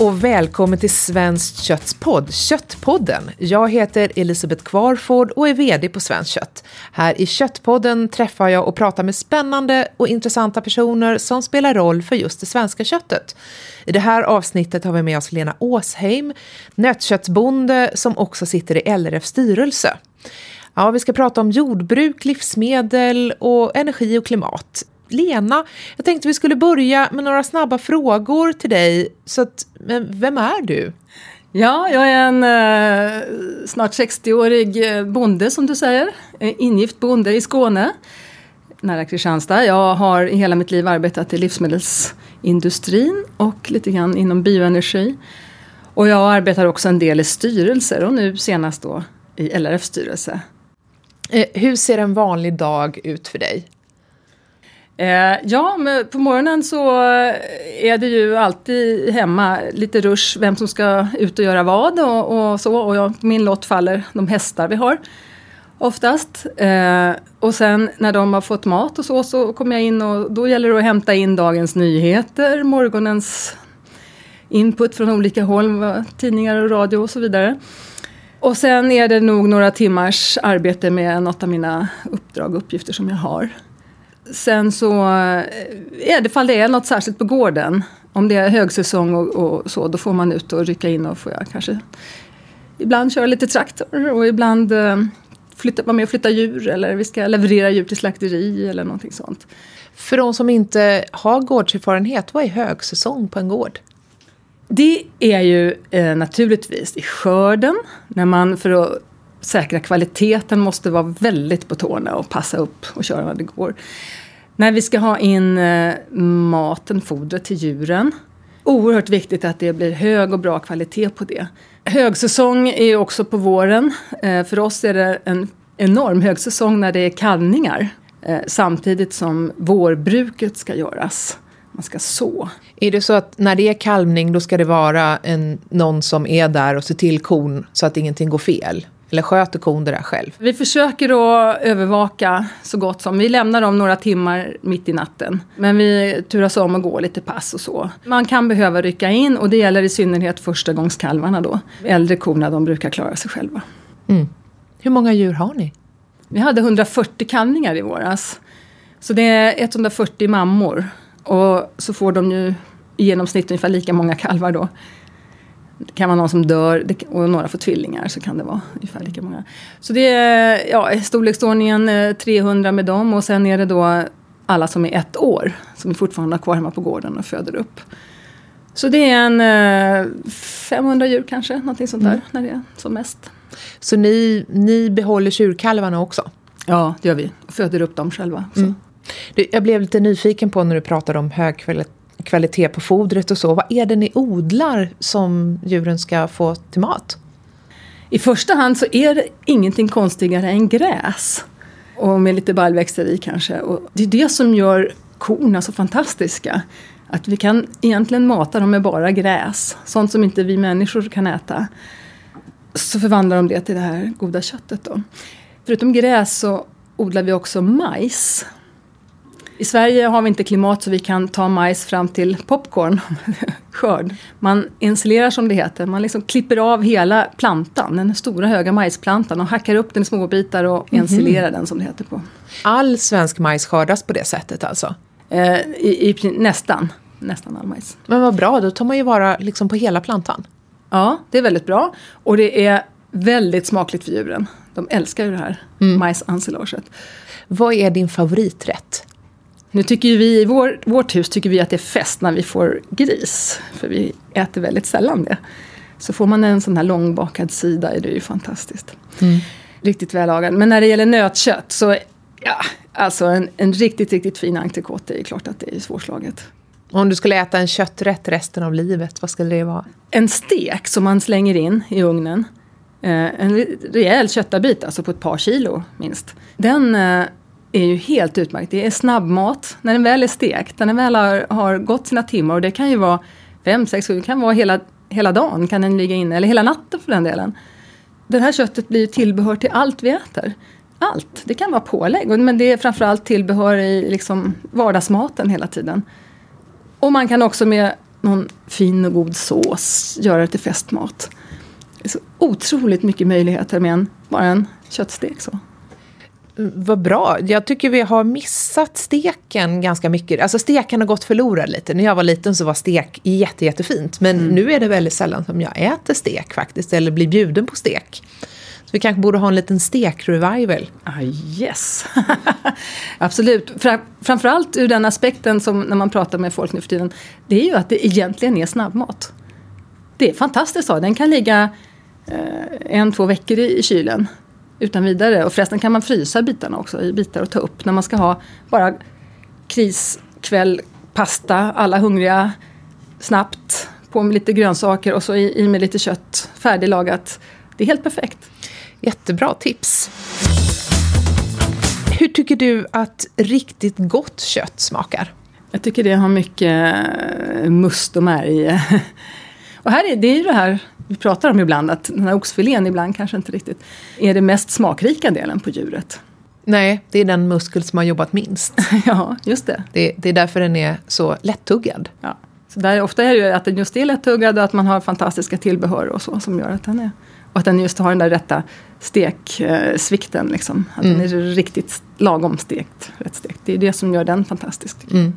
och välkommen till Svenskt Kötts podd, Köttpodden. Jag heter Elisabeth Kvarford och är VD på Svenskt Kött. Här i Köttpodden träffar jag och pratar med spännande och intressanta personer som spelar roll för just det svenska köttet. I det här avsnittet har vi med oss Lena Åsheim, nötköttsbonde som också sitter i LRFs styrelse. Ja, vi ska prata om jordbruk, livsmedel och energi och klimat. Lena, jag tänkte vi skulle börja med några snabba frågor till dig. Så att, vem är du? Ja, jag är en eh, snart 60-årig eh, bonde som du säger. Ingift bonde i Skåne, nära Kristianstad. Jag har i hela mitt liv arbetat i livsmedelsindustrin och lite grann inom bioenergi. Och jag arbetar också en del i styrelser och nu senast då i LRF styrelse. Eh, hur ser en vanlig dag ut för dig? Eh, ja, men på morgonen så är det ju alltid hemma lite rush vem som ska ut och göra vad och, och så. Och jag, min lott faller de hästar vi har oftast. Eh, och sen när de har fått mat och så, så kommer jag in och då gäller det att hämta in dagens nyheter, morgonens input från olika håll, tidningar och radio och så vidare. Och sen är det nog några timmars arbete med något av mina uppdrag och uppgifter som jag har. Sen så eh, är det fall det är något särskilt på gården. Om det är högsäsong och, och så, då får man ut och rycka in och får jag kanske ibland köra lite traktor och ibland eh, flytta, vara med och flytta djur eller vi ska leverera djur till slakteri eller någonting sånt. För de som inte har gårdserfarenhet, vad är högsäsong på en gård? Det är ju eh, naturligtvis i skörden, när man för att säkra kvaliteten måste vara väldigt på tårna och passa upp och köra när det går. När vi ska ha in eh, maten, fodret till djuren. Oerhört viktigt att det blir hög och bra kvalitet på det. Högsäsong är också på våren. Eh, för oss är det en enorm högsäsong när det är kalvningar. Eh, samtidigt som vårbruket ska göras. Man ska så. Är det så att när det är kalvning då ska det vara en, någon som är där och ser till kon så att ingenting går fel? Eller sköter kon det där själv? Vi försöker att övervaka så gott som. Vi lämnar dem några timmar mitt i natten. Men vi turas om att gå lite pass och så. Man kan behöva rycka in och det gäller i synnerhet förstagångskalvarna då. Äldre korna de brukar klara sig själva. Mm. Hur många djur har ni? Vi hade 140 kalvningar i våras. Så det är 140 mammor. Och så får de ju i genomsnitt ungefär lika många kalvar då. Det kan vara någon som dör och några får tvillingar så kan det vara ungefär lika många. Så det är ja, storleksordningen 300 eh, med dem och sen är det då alla som är ett år som vi fortfarande har kvar hemma på gården och föder upp. Så det är en 500 eh, djur kanske, någonting sånt där, mm. när det är som mest. Så ni, ni behåller tjurkalvarna också? Ja, det gör vi. Och föder upp dem själva. Mm. Jag blev lite nyfiken på när du pratade om hög kvalitet på fodret och så. Vad är det ni odlar som djuren ska få till mat? I första hand så är det ingenting konstigare än gräs. Och med lite baljväxter i kanske. Och det är det som gör korna så fantastiska. Att vi kan egentligen mata dem med bara gräs. Sånt som inte vi människor kan äta. Så förvandlar de det till det här goda köttet då. Förutom gräs så odlar vi också majs. I Sverige har vi inte klimat så vi kan ta majs fram till popcorn, skörd. Man ensilerar som det heter, man liksom klipper av hela plantan, den stora höga majsplantan och hackar upp den i små bitar och mm -hmm. den som det heter på. All svensk majs skördas på det sättet alltså? Eh, i, i, nästan, nästan all majs. Men vad bra, då tar man ju vara liksom på hela plantan. Ja, det är väldigt bra. Och det är väldigt smakligt för djuren. De älskar ju det här mm. majsensilaget. Vad är din favoriträtt? Nu tycker ju vi i vår, vårt hus tycker vi att det är fest när vi får gris. För vi äter väldigt sällan det. Så får man en sån här långbakad sida är det ju fantastiskt. Mm. Riktigt vällagad. Men när det gäller nötkött så, ja, alltså en, en riktigt, riktigt fin entrecote är klart att det är svårslaget. Om du skulle äta en kötträtt resten av livet, vad skulle det vara? En stek som man slänger in i ugnen. Eh, en rejäl köttabit, alltså på ett par kilo minst. Den eh, är ju helt utmärkt. Det är snabbmat när den väl är stekt, när den väl har, har gått sina timmar och det kan ju vara fem, sex, sju, det kan vara hela, hela dagen kan den ligga inne, eller hela natten för den delen. Det här köttet blir tillbehör till allt vi äter. Allt. Det kan vara pålägg, men det är framförallt tillbehör i liksom vardagsmaten hela tiden. Och man kan också med någon fin och god sås, göra det till festmat. Det är så otroligt mycket möjligheter med en, bara en köttstek. Så. Vad bra. Jag tycker vi har missat steken ganska mycket. Alltså steken har gått förlorad lite. När jag var liten så var stek jätte, jättefint. Men mm. nu är det väldigt sällan som jag äter stek faktiskt. Eller blir bjuden på stek. Så vi kanske borde ha en liten stek-revival. Ah, yes! Absolut. Framförallt ur den aspekten som när man pratar med folk nu för tiden. Det är ju att det egentligen är snabbmat. Det är fantastiskt så. Den kan ligga eh, en, två veckor i, i kylen utan vidare. Och förresten kan man frysa bitarna också i bitar och ta upp när man ska ha bara kriskväll, pasta, alla hungriga, snabbt, på med lite grönsaker och så i, i med lite kött, färdiglagat. Det är helt perfekt. Jättebra tips. Hur tycker du att riktigt gott kött smakar? Jag tycker det har mycket must och märg. Och här är, det är ju det här vi pratar om ibland att den här oxfilén ibland kanske inte riktigt är den mest smakrika delen på djuret. Nej, det är den muskel som har jobbat minst. ja, just det. det. det. är därför den är så lättuggad. Ja. Så där, ofta är det ju att den just är lättuggad och att man har fantastiska tillbehör och så som gör att den är... Och att den just har den där rätta steksvikten. Liksom. Att mm. den är riktigt lagom stekt, rätt stekt. Det är det som gör den fantastisk. Mm.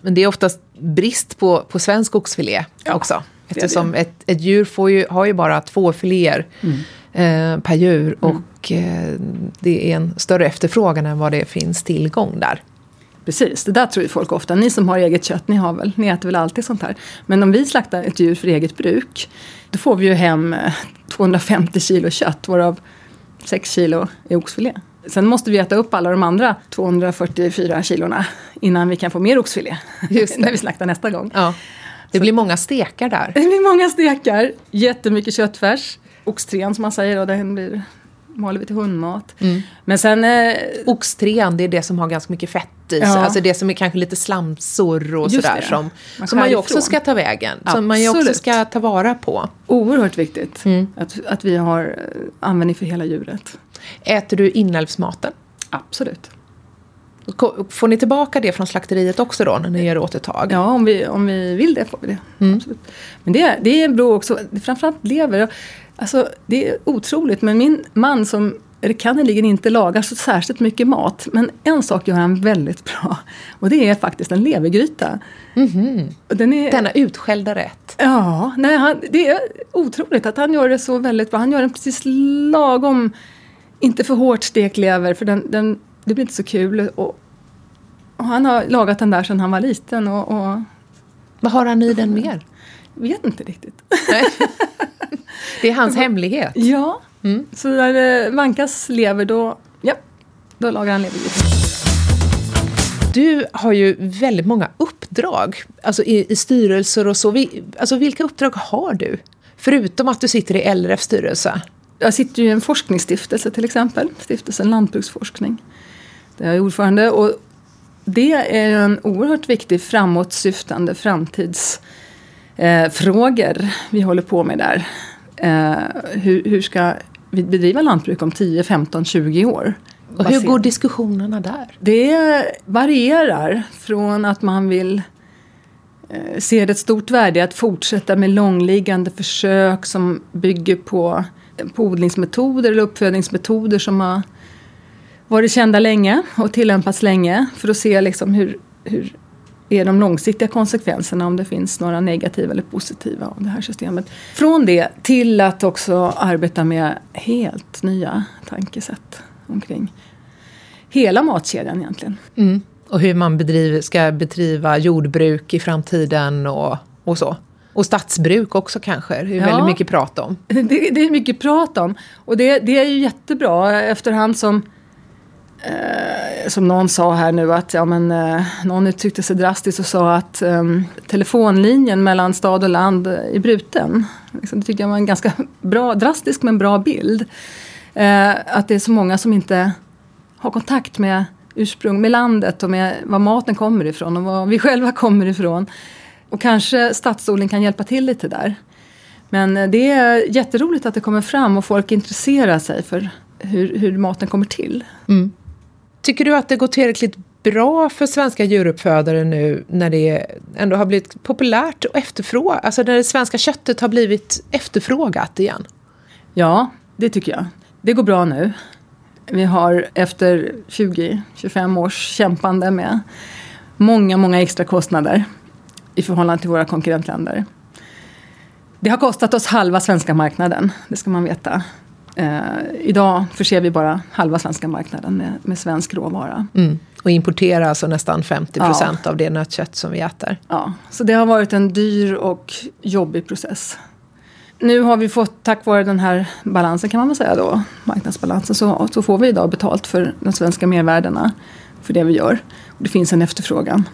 Men det är oftast brist på, på svensk oxfilé ja. också. Eftersom ett, ett djur får ju, har ju bara två filéer mm. eh, per djur. Mm. Och eh, det är en större efterfrågan än vad det finns tillgång där. Precis, det där tror ju folk ofta. Ni som har eget kött, ni, har väl, ni äter väl alltid sånt här. Men om vi slaktar ett djur för eget bruk, då får vi ju hem 250 eh, kilo kött, varav 6 kilo är oxfilé. Sen måste vi äta upp alla de andra 244 kilorna innan vi kan få mer oxfilé. Just när vi slaktar nästa gång. Ja. Det blir många stekar där. Det blir många stekar, jättemycket köttfärs. Oxtrén som man säger, och den blir maler vi till hundmat. Mm. Men sen... Eh, Oxtrén, det är det som har ganska mycket fett i sig. Ja. Alltså det som är kanske lite slamsor och sådär. Det. Som man, som man ju också ska ta vägen. Absolut. Som man ju också ska ta vara på. Oerhört viktigt mm. att, att vi har eh, användning för hela djuret. Äter du inälvsmaten? Absolut. Får ni tillbaka det från slakteriet också då när ni gör återtag? Ja, om vi, om vi vill det får vi det. Mm. Men det, det beror också, framförallt lever. Alltså, det är otroligt, men min man som enkannerligen inte lagar så särskilt mycket mat. Men en sak gör han väldigt bra. Och det är faktiskt en levergryta. Mm -hmm. Den är, Denna utskällda rätt. Ja, nej, han, det är otroligt att han gör det så väldigt bra. Han gör den precis lagom, inte för hårt stekt lever. För den, den det blir inte så kul. Och, och han har lagat den där sedan han var liten. Och, och Vad har han i den mer? vet inte riktigt. det är hans hemlighet? Ja. Mm. Så när det vankas lever då, ja, då lagar han levergryta. Du har ju väldigt många uppdrag alltså i, i styrelser och så. Vi, alltså vilka uppdrag har du? Förutom att du sitter i LRFs styrelse. Jag sitter ju i en forskningsstiftelse till exempel, Stiftelsen Lantbruksforskning. Jag är ordförande. Och det är en oerhört viktig framåtsyftande framtidsfrågor eh, vi håller på med där. Eh, hur, hur ska vi bedriva lantbruk om 10, 15, 20 år? Och hur går diskussionerna där? Det varierar från att man vill eh, ser ett stort värde i att fortsätta med långliggande försök som bygger på, på odlingsmetoder eller uppfödningsmetoder som har varit kända länge och tillämpats länge för att se liksom hur, hur är de långsiktiga konsekvenserna om det finns några negativa eller positiva av det här systemet. Från det till att också arbeta med helt nya tankesätt omkring hela matkedjan egentligen. Mm. Och hur man bedriver, ska bedriva jordbruk i framtiden och, och så. Och stadsbruk också kanske, det är ja, väldigt mycket prat om. Det, det, är mycket prat om. Och det, det är ju jättebra efterhand som Eh, som någon sa här nu att ja, men, eh, någon uttryckte sig drastiskt och sa att eh, telefonlinjen mellan stad och land är bruten. Liksom, det tyckte jag var en ganska bra, drastisk men bra bild. Eh, att det är så många som inte har kontakt med ursprung, med landet och med var maten kommer ifrån och var vi själva kommer ifrån. Och kanske stadsodling kan hjälpa till lite där. Men eh, det är jätteroligt att det kommer fram och folk intresserar sig för hur, hur maten kommer till. Mm. Tycker du att det går tillräckligt bra för svenska djuruppfödare nu när det ändå har blivit populärt och efterfrågat, alltså när det svenska köttet har blivit efterfrågat igen? Ja, det tycker jag. Det går bra nu. Vi har efter 20-25 års kämpande med många, många extra kostnader i förhållande till våra konkurrentländer. Det har kostat oss halva svenska marknaden, det ska man veta. Eh, idag förser vi bara halva svenska marknaden med, med svensk råvara. Mm. Och importerar alltså nästan 50 procent ja. av det nötkött som vi äter. Ja, så det har varit en dyr och jobbig process. Nu har vi fått, tack vare den här balansen kan man väl säga då, marknadsbalansen, så, så får vi idag betalt för de svenska mervärdena för det vi gör. Och det finns en efterfrågan.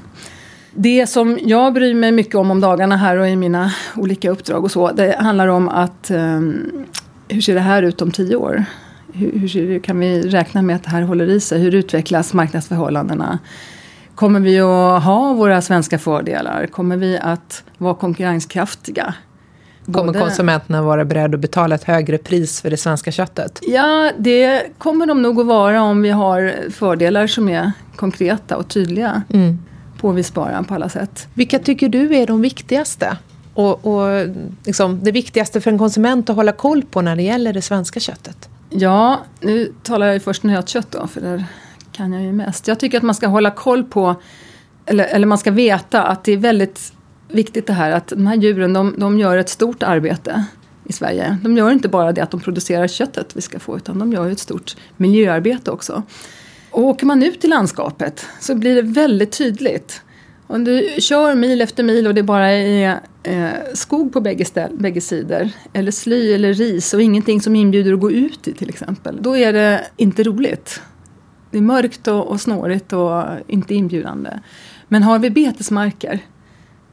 Det som jag bryr mig mycket om om dagarna här och i mina olika uppdrag och så, det handlar om att um, hur ser det här ut om tio år? Hur, hur kan vi räkna med att det här håller i sig? Hur utvecklas marknadsförhållandena? Kommer vi att ha våra svenska fördelar? Kommer vi att vara konkurrenskraftiga? Kommer konsumenterna vara beredda att betala ett högre pris för det svenska köttet? Ja, det kommer de nog att vara om vi har fördelar som är konkreta och tydliga. Mm. Påvisbara på alla sätt. Vilka tycker du är de viktigaste? Och, och liksom, det viktigaste för en konsument att hålla koll på när det gäller det svenska köttet? Ja, nu talar jag ju först nötkött då, för där kan jag ju mest. Jag tycker att man ska hålla koll på, eller, eller man ska veta att det är väldigt viktigt det här att de här djuren de, de gör ett stort arbete i Sverige. De gör inte bara det att de producerar köttet vi ska få utan de gör ett stort miljöarbete också. Och åker man ut i landskapet så blir det väldigt tydligt. Om du kör mil efter mil och det bara är eh, skog på bägge, ställ, bägge sidor eller sly eller ris och ingenting som inbjuder att gå ut i till exempel. Då är det inte roligt. Det är mörkt och, och snårigt och inte inbjudande. Men har vi betesmarker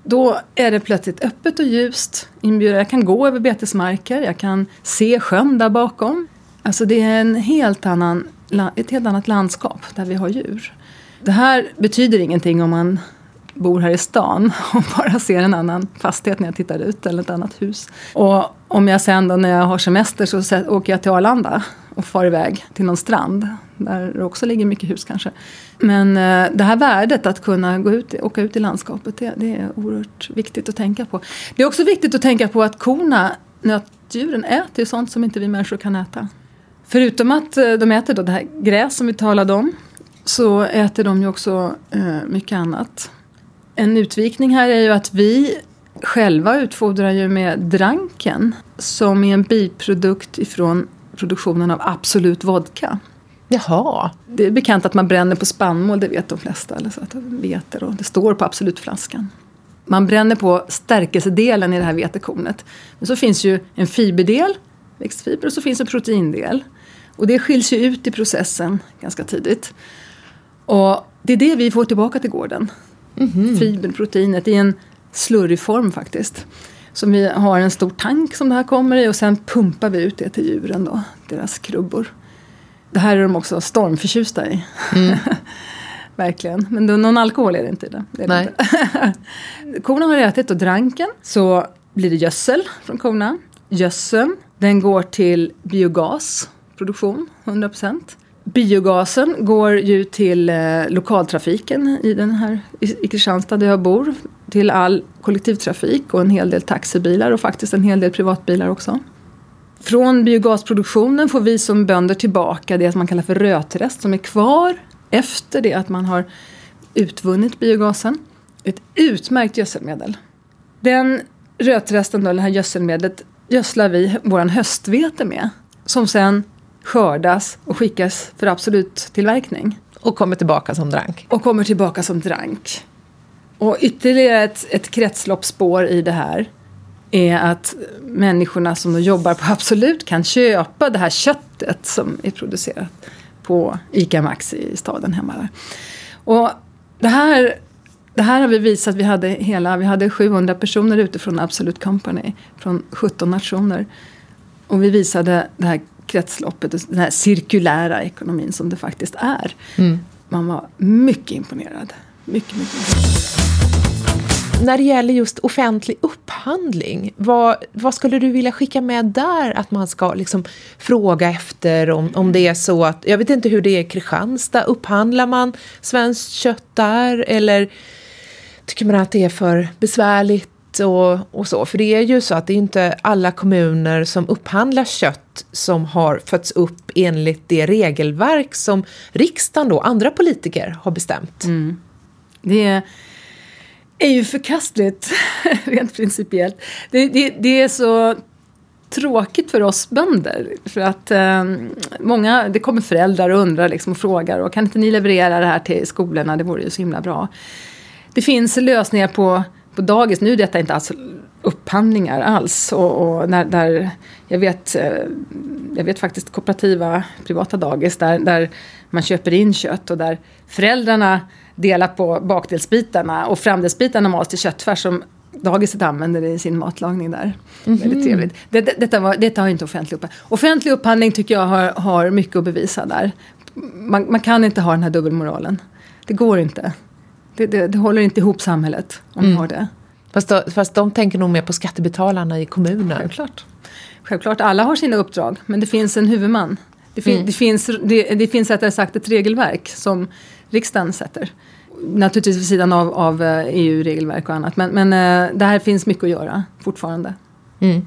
då är det plötsligt öppet och ljust. Jag kan gå över betesmarker, jag kan se sjön där bakom. Alltså det är en helt annan, ett helt annat landskap där vi har djur. Det här betyder ingenting om man bor här i stan och bara ser en annan fastighet när jag tittar ut eller ett annat hus. Och om jag sen då när jag har semester så åker jag till Arlanda och far iväg till någon strand där det också ligger mycket hus kanske. Men eh, det här värdet att kunna gå ut, åka ut i landskapet det, det, är oerhört viktigt att tänka på. Det är också viktigt att tänka på att korna, nötdjuren, äter sånt som inte vi människor kan äta. Förutom att eh, de äter då det här gräs som vi talade om så äter de ju också eh, mycket annat. En utvikning här är ju att vi själva utfodrar ju med dranken som är en biprodukt ifrån produktionen av Absolut Vodka. Jaha. Det är bekant att man bränner på spannmål, det vet de flesta. Eller så att veter och det står på Absolut-flaskan. Man bränner på stärkelsedelen i det här vetekornet. Men så finns ju en fiberdel, växtfiber, och så finns en proteindel. Och det skiljs ju ut i processen ganska tidigt. Och det är det vi får tillbaka till gården. Mm -hmm. Fibern, proteinet, i en slurrig form faktiskt. Som vi har en stor tank som det här kommer i och sen pumpar vi ut det till djuren då, deras krubbor. Det här är de också stormförtjusta i. Mm. Verkligen. Men då, någon alkohol är det inte i det. det. Inte. korna har ätit och dranken så blir det gödsel från korna. Gödseln den går till biogasproduktion, 100 procent. Biogasen går ju till eh, lokaltrafiken i, den här, i, i Kristianstad där jag bor. Till all kollektivtrafik och en hel del taxibilar och faktiskt en hel del privatbilar också. Från biogasproduktionen får vi som bönder tillbaka det som man kallar för rötrest som är kvar efter det att man har utvunnit biogasen. Ett utmärkt gödselmedel. Den rötresten, då, det här gödselmedlet, gödslar vi vår höstvete med. Som sen skördas och skickas för absolut tillverkning. Och kommer tillbaka som drank. Och kommer tillbaka som drank. Och ytterligare ett, ett kretsloppsspår i det här är att människorna som jobbar på Absolut kan köpa det här köttet som är producerat på ICA Maxi i staden hemma där. Och det här, det här har vi visat, vi hade, hela, vi hade 700 personer ute från Absolut Company från 17 nationer. Och vi visade det här kretsloppet, den här cirkulära ekonomin som det faktiskt är. Mm. Man var mycket imponerad. Mycket, mycket imponerad. när det gäller just offentlig upphandling, vad, vad skulle du vilja skicka med där? Att man ska liksom fråga efter om, om det är så att, jag vet inte hur det är i Kristianstad, upphandlar man svenskt kött där? Eller tycker man att det är för besvärligt? Och, och, så. För det är ju så att det är inte alla kommuner som upphandlar kött som har fötts upp enligt det regelverk som riksdagen då, andra politiker, har bestämt. Mm. Det är ju förkastligt, rent principiellt. Det, det, det, är så tråkigt för oss bönder. För att eh, många, det kommer föräldrar och undrar liksom och frågar och kan inte ni leverera det här till skolorna, det vore ju så himla bra. Det finns lösningar på, på dagis, nu är detta inte alls upphandlingar alls. Och, och när, där, jag, vet, eh, jag vet faktiskt kooperativa privata dagis där, där man köper in kött och där föräldrarna delar på bakdelsbitarna och framdelsbitarna mals till köttfärs som dagiset använder i sin matlagning där. Mm -hmm. Väldigt trevligt. Det, det, detta, var, detta har inte offentlig upphandling. Offentlig upphandling tycker jag har, har mycket att bevisa där. Man, man kan inte ha den här dubbelmoralen. Det går inte. Det, det, det håller inte ihop samhället om mm. man har det. Fast, då, fast de tänker nog mer på skattebetalarna i kommunen. Självklart. Självklart, alla har sina uppdrag, men det finns en huvudman. Det, fin, mm. det finns, det, det finns rättare sagt ett regelverk som riksdagen sätter. Naturligtvis vid sidan av, av EU-regelverk eh, e och annat. Men, men äh, det här finns mycket att göra fortfarande. Mm.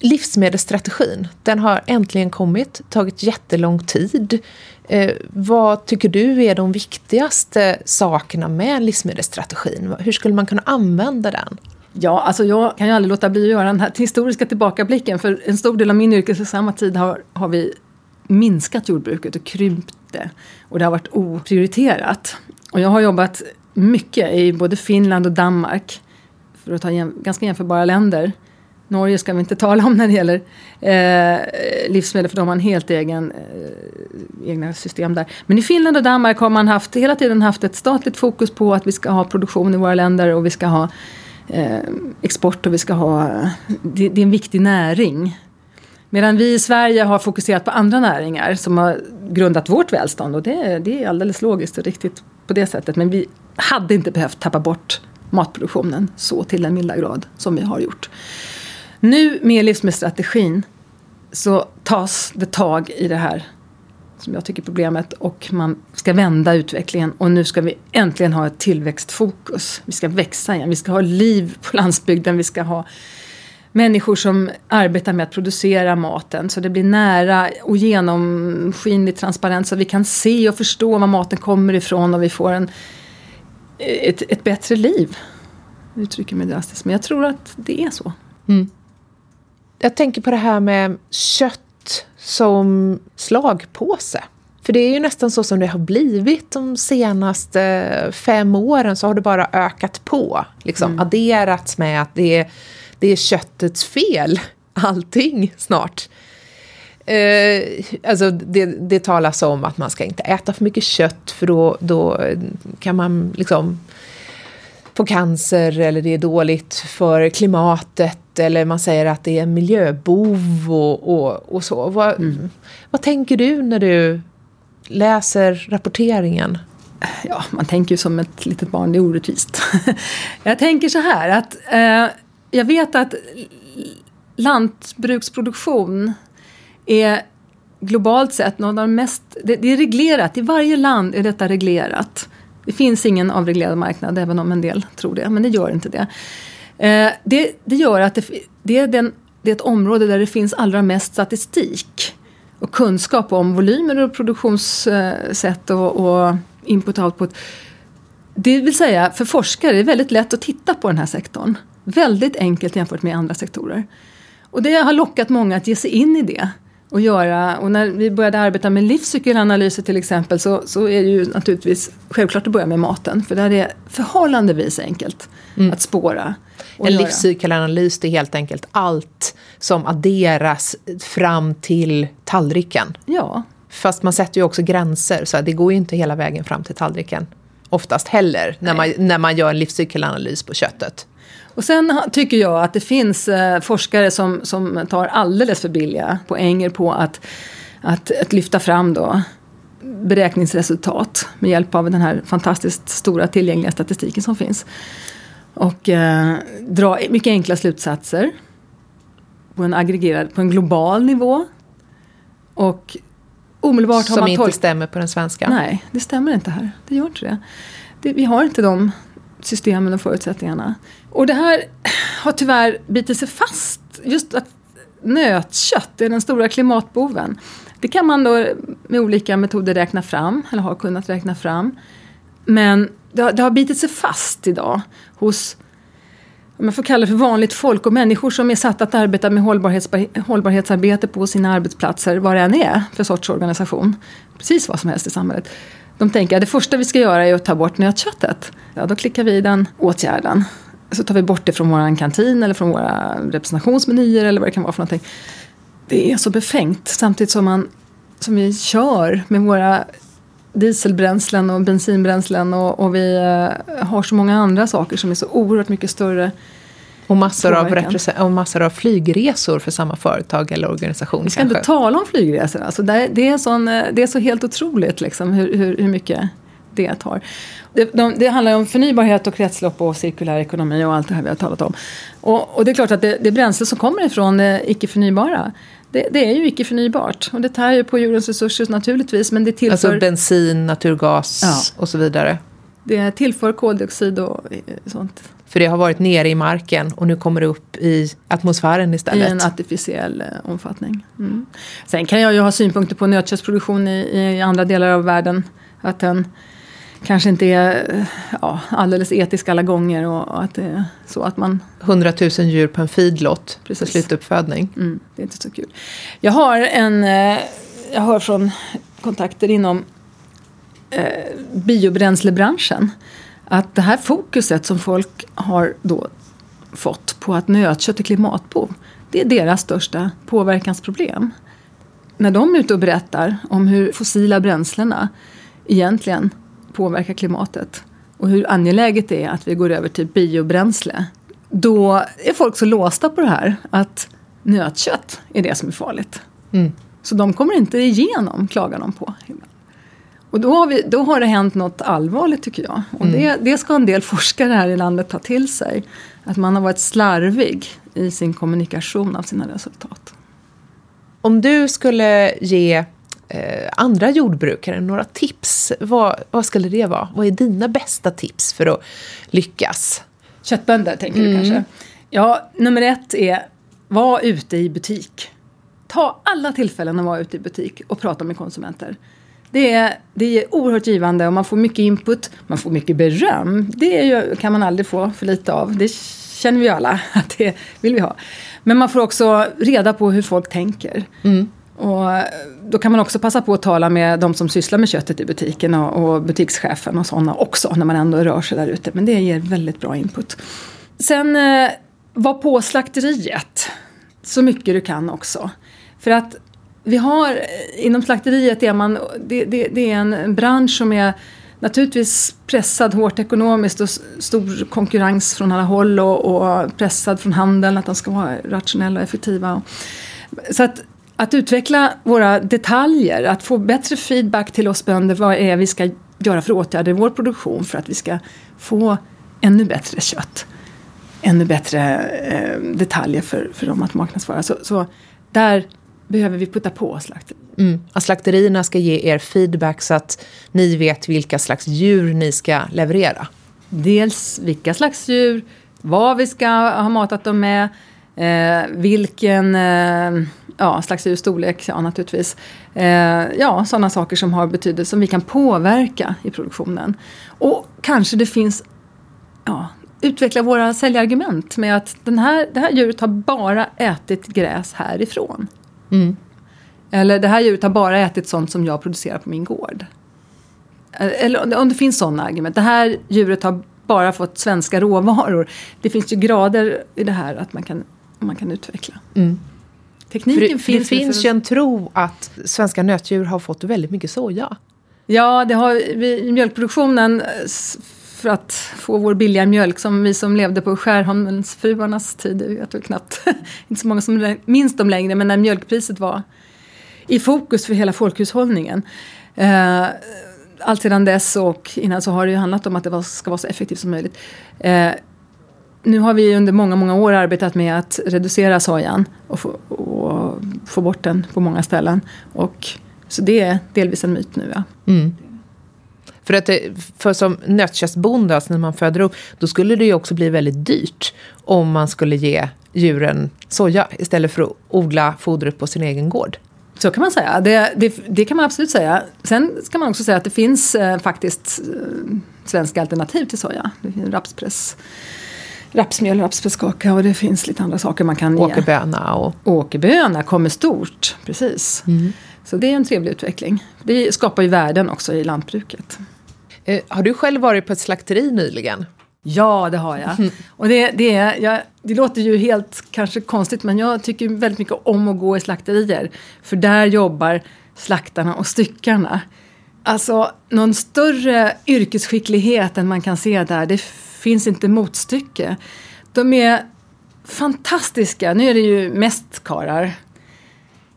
Livsmedelsstrategin, den har äntligen kommit, tagit jättelång tid. Eh, vad tycker du är de viktigaste sakerna med livsmedelsstrategin? Hur skulle man kunna använda den? Ja, alltså jag kan ju aldrig låta bli att göra den här historiska tillbakablicken. För en stor del av min yrkesverksamma tid har, har vi minskat jordbruket och krympt det. Och det har varit oprioriterat. Och jag har jobbat mycket i både Finland och Danmark. För att ta jäm, ganska jämförbara länder. Norge ska vi inte tala om när det gäller eh, livsmedel för de har en helt egen eh, egna system där. Men i Finland och Danmark har man haft, hela tiden haft ett statligt fokus på att vi ska ha produktion i våra länder och vi ska ha eh, export och vi ska ha, det, det är en viktig näring. Medan vi i Sverige har fokuserat på andra näringar som har grundat vårt välstånd och det, det är alldeles logiskt och riktigt på det sättet. Men vi hade inte behövt tappa bort matproduktionen så till den milda grad som vi har gjort. Nu med livsmedelsstrategin så tas det tag i det här som jag tycker är problemet och man ska vända utvecklingen och nu ska vi äntligen ha ett tillväxtfokus. Vi ska växa igen, vi ska ha liv på landsbygden, vi ska ha människor som arbetar med att producera maten så det blir nära och genomskinligt transparent så vi kan se och förstå var maten kommer ifrån och vi får en, ett, ett bättre liv. Jag uttrycker mig drastiskt men jag tror att det är så. Mm. Jag tänker på det här med kött som slagpåse. För det är ju nästan så som det har blivit de senaste fem åren så har det bara ökat på. Liksom mm. adderats med att det är det är köttets fel, allting snart. Eh, alltså det, det talas om att man ska inte äta för mycket kött för då, då kan man liksom få cancer eller det är dåligt för klimatet eller man säger att det är en miljöbov och, och, och så. Vad, mm. vad tänker du när du läser rapporteringen? Ja, man tänker ju som ett litet barn, det är orättvist. Jag tänker så här att eh, jag vet att lantbruksproduktion är globalt sett något av de mest... Det, det, är reglerat, i varje land är detta reglerat. Det finns ingen avreglerad marknad, även om en del tror det, men det gör inte det. Eh, det, det, gör att det, det, är den, det är ett område där det finns allra mest statistik och kunskap om volymer och produktionssätt och, och input och output. Det vill säga, för forskare är det väldigt lätt att titta på den här sektorn. Väldigt enkelt jämfört med andra sektorer. Och det har lockat många att ge sig in i det. Och, göra, och när vi började arbeta med livscykelanalyser till exempel så, så är det ju naturligtvis självklart att börja med maten. För där är förhållandevis enkelt mm. att spåra. En göra. livscykelanalys det är helt enkelt allt som adderas fram till tallriken. Ja. Fast man sätter ju också gränser så det går ju inte hela vägen fram till tallriken. Oftast heller när man, när man gör en livscykelanalys på köttet. Och sen tycker jag att det finns eh, forskare som, som tar alldeles för billiga poänger på att, att, att lyfta fram då beräkningsresultat med hjälp av den här fantastiskt stora tillgängliga statistiken som finns. Och eh, dra mycket enkla slutsatser. På en aggregerad, på en global nivå. Och omedelbart Som har man inte tolk- stämmer på den svenska. Nej, det stämmer inte här. Det gör inte det. det. Vi har inte de systemen och förutsättningarna. Och det här har tyvärr bitit sig fast. Just att nötkött är den stora klimatboven. Det kan man då med olika metoder räkna fram, eller har kunnat räkna fram. Men det har, det har bitit sig fast idag hos om jag får kalla det för vanligt folk och människor som är satta att arbeta med hållbarhets, hållbarhetsarbete på sina arbetsplatser, vad det än är för sorts organisation. Precis vad som helst i samhället. De tänker att det första vi ska göra är att ta bort nötköttet. Ja, då klickar vi i den åtgärden. Så tar vi bort det från vår kantin eller från våra representationsmenyer eller vad det kan vara för någonting. Det är så befängt samtidigt som, man, som vi kör med våra dieselbränslen och bensinbränslen och, och vi eh, har så många andra saker som är så oerhört mycket större. Och massor av, Påverkan. och massor av flygresor för samma företag eller organisation Vi ska kanske. inte tala om flygresor. Alltså det, det, är sån, eh, det är så helt otroligt liksom, hur, hur, hur mycket det tar. Det, de, det handlar om förnybarhet och kretslopp och cirkulär ekonomi och allt det här vi har talat om. Och, och det är klart att det, det bränsle som kommer ifrån det icke förnybara det, det är ju icke förnybart. Och det tär ju på jordens resurser naturligtvis men det tillför, Alltså bensin, naturgas Ja. och så vidare. det tillför koldioxid och eh, sånt För det har varit nere i marken och nu kommer det upp i atmosfären i istället. en artificiell eh, omfattning. Mm. Sen kan jag ju ha synpunkter på nötköttsproduktion i, i andra delar av världen. Att den kanske inte är ja, alldeles etisk alla gånger och, och att det är så att man 100 000 djur på en feedlot för Precis. slutuppfödning. Mm, det är inte så kul. Jag har en, eh, jag hör från kontakter inom eh, biobränslebranschen att det här fokuset som folk har då fått på att nötkött är klimatbov, det är deras största påverkansproblem. När de är ute och berättar om hur fossila bränslena egentligen påverkar klimatet och hur angeläget det är att vi går över till biobränsle då är folk så låsta på det här att nötkött är det som är farligt. Mm. Så de kommer inte igenom, klagar de på. Och då har, vi, då har det hänt något allvarligt tycker jag. Och det, det ska en del forskare här i landet ta till sig. Att man har varit slarvig i sin kommunikation av sina resultat. Om du skulle ge eh, andra jordbrukare några tips, vad, vad skulle det vara? Vad är dina bästa tips för att lyckas? Köttbönder tänker du kanske? Ja, nummer ett är var ute i butik. Ta alla tillfällen att vara ute i butik och prata med konsumenter. Det är, det är oerhört givande och man får mycket input, man får mycket beröm. Det ju, kan man aldrig få för lite av. Det känner vi alla att det vill vi ha. Men man får också reda på hur folk tänker. Och då kan man också passa på att tala med de som sysslar med köttet i butiken och, och butikschefen och sådana också när man ändå rör sig där ute. Men det ger väldigt bra input. Sen eh, var på slakteriet så mycket du kan också. För att vi har eh, inom slakteriet är man, det, det, det är en bransch som är naturligtvis pressad hårt ekonomiskt och stor konkurrens från alla håll och, och pressad från handeln att de ska vara rationella och effektiva. Så att, att utveckla våra detaljer, att få bättre feedback till oss bönder, vad är vi ska göra för åtgärder i vår produktion för att vi ska få ännu bättre kött. Ännu bättre eh, detaljer för, för dem att marknadsföra. Så, så där behöver vi putta på slakteriet. Mm. Att slakterierna ska ge er feedback så att ni vet vilka slags djur ni ska leverera. Dels vilka slags djur, vad vi ska ha matat dem med, eh, vilken eh, ja, slags djurstorlek, ja naturligtvis. Eh, ja, sådana saker som har betydelse, som vi kan påverka i produktionen. Och kanske det finns, ja, utveckla våra säljargument med att den här, det här djuret har bara ätit gräs härifrån. Mm. Eller det här djuret har bara ätit sånt som jag producerar på min gård. Eller om det- om det finns sådana argument. Det här djuret har bara fått svenska råvaror. Det finns ju grader i det här att man kan, man kan utveckla. Mm. Tekniken För det, finns. det finns ju en tro att svenska nötdjur har fått väldigt mycket soja. Ja, det har vi i mjölkproduktionen eh, för att få vår billiga mjölk som vi som levde på Skärholmensfruarnas tid, jag tror knappt, inte så många som minns dem längre, men när mjölkpriset var i fokus för hela folkhushållningen. Eh, allt sedan dess och innan så har det ju handlat om att det var, ska vara så effektivt som möjligt. Eh, nu har vi under många, många år arbetat med att reducera sojan och få, och få bort den på många ställen. Och, så det är delvis en myt nu. Ja. Mm. För, att för som nötköttsbonde, alltså när man föder upp, då skulle det ju också bli väldigt dyrt om man skulle ge djuren soja istället för att odla fodret på sin egen gård. Så kan man säga. Det, det, det, kan man absolut säga. Sen ska man också säga att det finns eh, faktiskt eh, svenska alternativ till soja. Det finns rapspress, rapsmjöl, rapspresskaka och det finns lite andra saker man kan Åkerböna. Och... Åkerböna kommer stort, precis. Mm. Så det är en trevlig utveckling. Det skapar ju värden också i lantbruket. Eh, har du själv varit på ett slakteri nyligen? Ja, det har jag. Och det, det, jag, det låter ju helt kanske konstigt men jag tycker väldigt mycket om att gå i slakterier. För där jobbar slaktarna och styckarna. Alltså någon större yrkesskicklighet än man kan se där, det finns inte motstycke. De är fantastiska. Nu är det ju mest karar.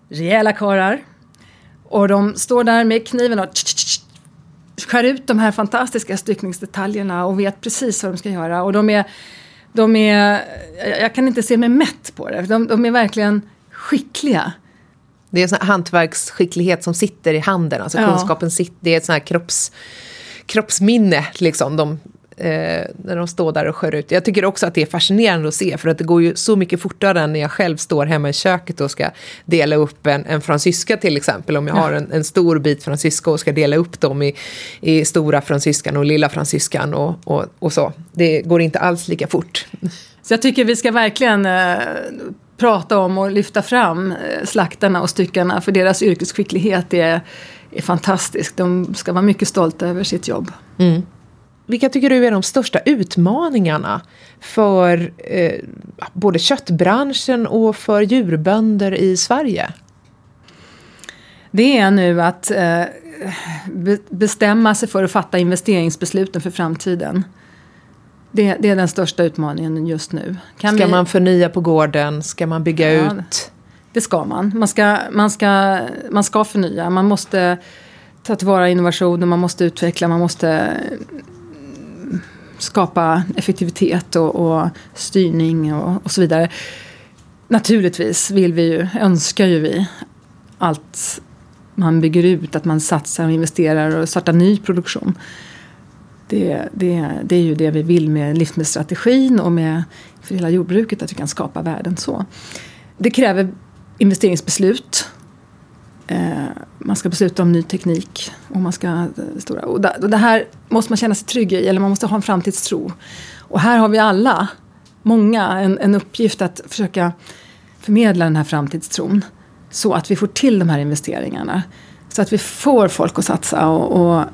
Rejäla karar. Och de står där med kniven och skär ut de här fantastiska styckningsdetaljerna och vet precis vad de ska göra. Och de är, de är jag kan inte se mig mätt på det. De, de är verkligen skickliga. Det är en hantverksskicklighet som sitter i handen, alltså ja. kunskapen sitter, det är ett sånt här kropps, kroppsminne. Liksom. De eh, när de står där och skär ut. Jag tycker också att det är fascinerande att se, för att det går ju så mycket fortare än när jag själv står hemma i köket och ska dela upp en, en fransyska till exempel. Om jag ja. har en, en, stor bit fransyska och ska dela upp dem i, i stora fransyskan och lilla fransyskan och, och, och så. Det går inte alls lika fort. Så jag tycker vi ska verkligen eh, prata om och lyfta fram eh, slaktarna och styckarna för deras yrkesskicklighet är, är fantastisk. De ska vara mycket stolta över sitt jobb. Mm. Vilka tycker du är de största utmaningarna för eh, både köttbranschen och för djurbönder i Sverige? Det är nu att eh, bestämma sig för att fatta investeringsbesluten för framtiden. Det, det är den största utmaningen just nu. Kan ska vi... man förnya på gården? Ska man bygga ja, ut? Det ska man. Man ska, man, ska, man ska förnya. Man måste ta tillvara innovationer, man måste utveckla, man måste skapa effektivitet och, och styrning och, och, så vidare. Naturligtvis vill vi ju, önskar ju vi allt man bygger ut, att man satsar och investerar och startar ny produktion. Det, det, det är ju det vi vill med livsmedelsstrategin och med för hela jordbruket, att vi kan skapa värden så. Det kräver investeringsbeslut Eh, man ska besluta om ny teknik. Och, man ska, eh, stora, och det här måste man känna sig trygg i, eller man måste ha en framtidstro. Och här har vi alla, många, en, en uppgift att försöka förmedla den här framtidstron. Så att vi får till de här investeringarna. Så att vi får folk att satsa och, och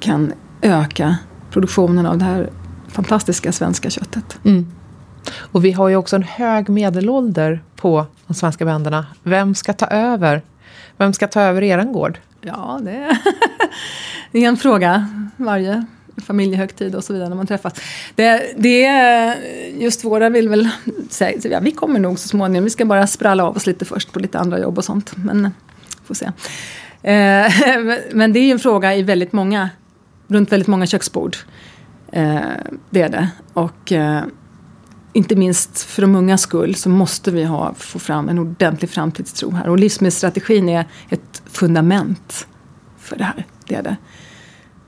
kan öka produktionen av det här fantastiska svenska köttet. Mm. Och vi har ju också en hög medelålder på de svenska bönderna. Vem ska ta över vem ska ta över er gård? Ja, det är, en fråga varje familjehögtid och så vidare när man träffas. Det, det just våra vill väl säga, ja, vi kommer nog så småningom, vi ska bara spralla av oss lite först på lite andra jobb och sånt. Men får se. Eh, men det är ju en fråga i väldigt många, runt väldigt många köksbord. Eh, det är det. Och eh, inte minst för de unga skull så måste vi ha, få fram en ordentlig framtidstro här. Och livsmedelsstrategin är ett fundament för det här. Det, är det.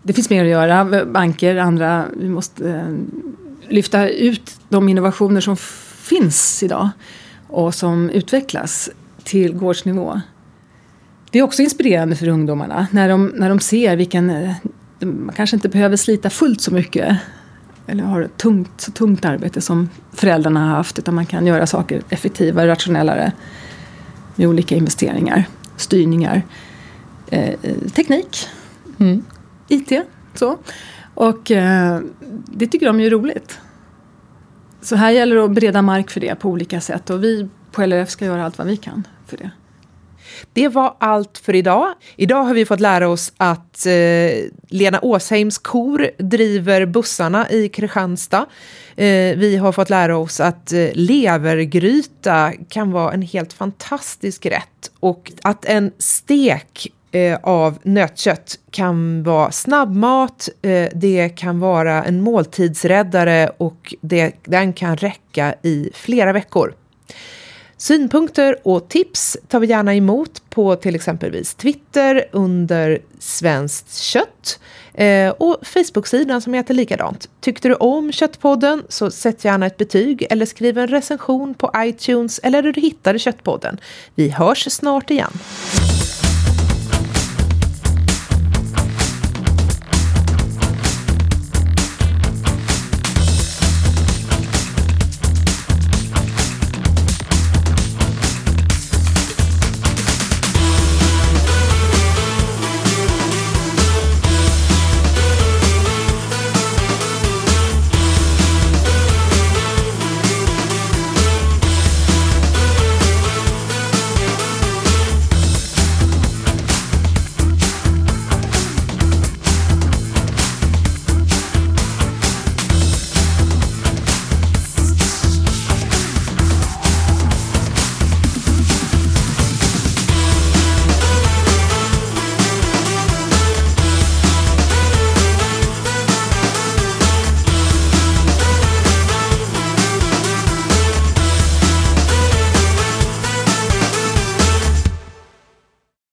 det finns mer att göra. Banker, andra, vi måste eh, lyfta ut de innovationer som finns idag och som utvecklas till gårdsnivå. Det är också inspirerande för ungdomarna när de, när de ser vilken... Eh, Man kanske inte behöver slita fullt så mycket eller har ett tungt, så tungt arbete som föräldrarna har haft utan man kan göra saker effektivare, rationellare med olika investeringar, styrningar, eh, teknik, mm. IT. Så. Och eh, det tycker de är roligt. Så här gäller det att bereda mark för det på olika sätt och vi på LRF ska göra allt vad vi kan för det. Det var allt för idag. Idag har vi fått lära oss att eh, Lena Åsheims kor driver bussarna i Kristianstad. Eh, vi har fått lära oss att eh, levergryta kan vara en helt fantastisk rätt och att en stek eh, av nötkött kan vara snabbmat, eh, det kan vara en måltidsräddare och det, den kan räcka i flera veckor. Synpunkter och tips tar vi gärna emot på till exempelvis Twitter under Svenskt kött eh, och Facebook-sidan som heter likadant. Tyckte du om Köttpodden så sätt gärna ett betyg eller skriv en recension på iTunes eller där du hittade Köttpodden. Vi hörs snart igen.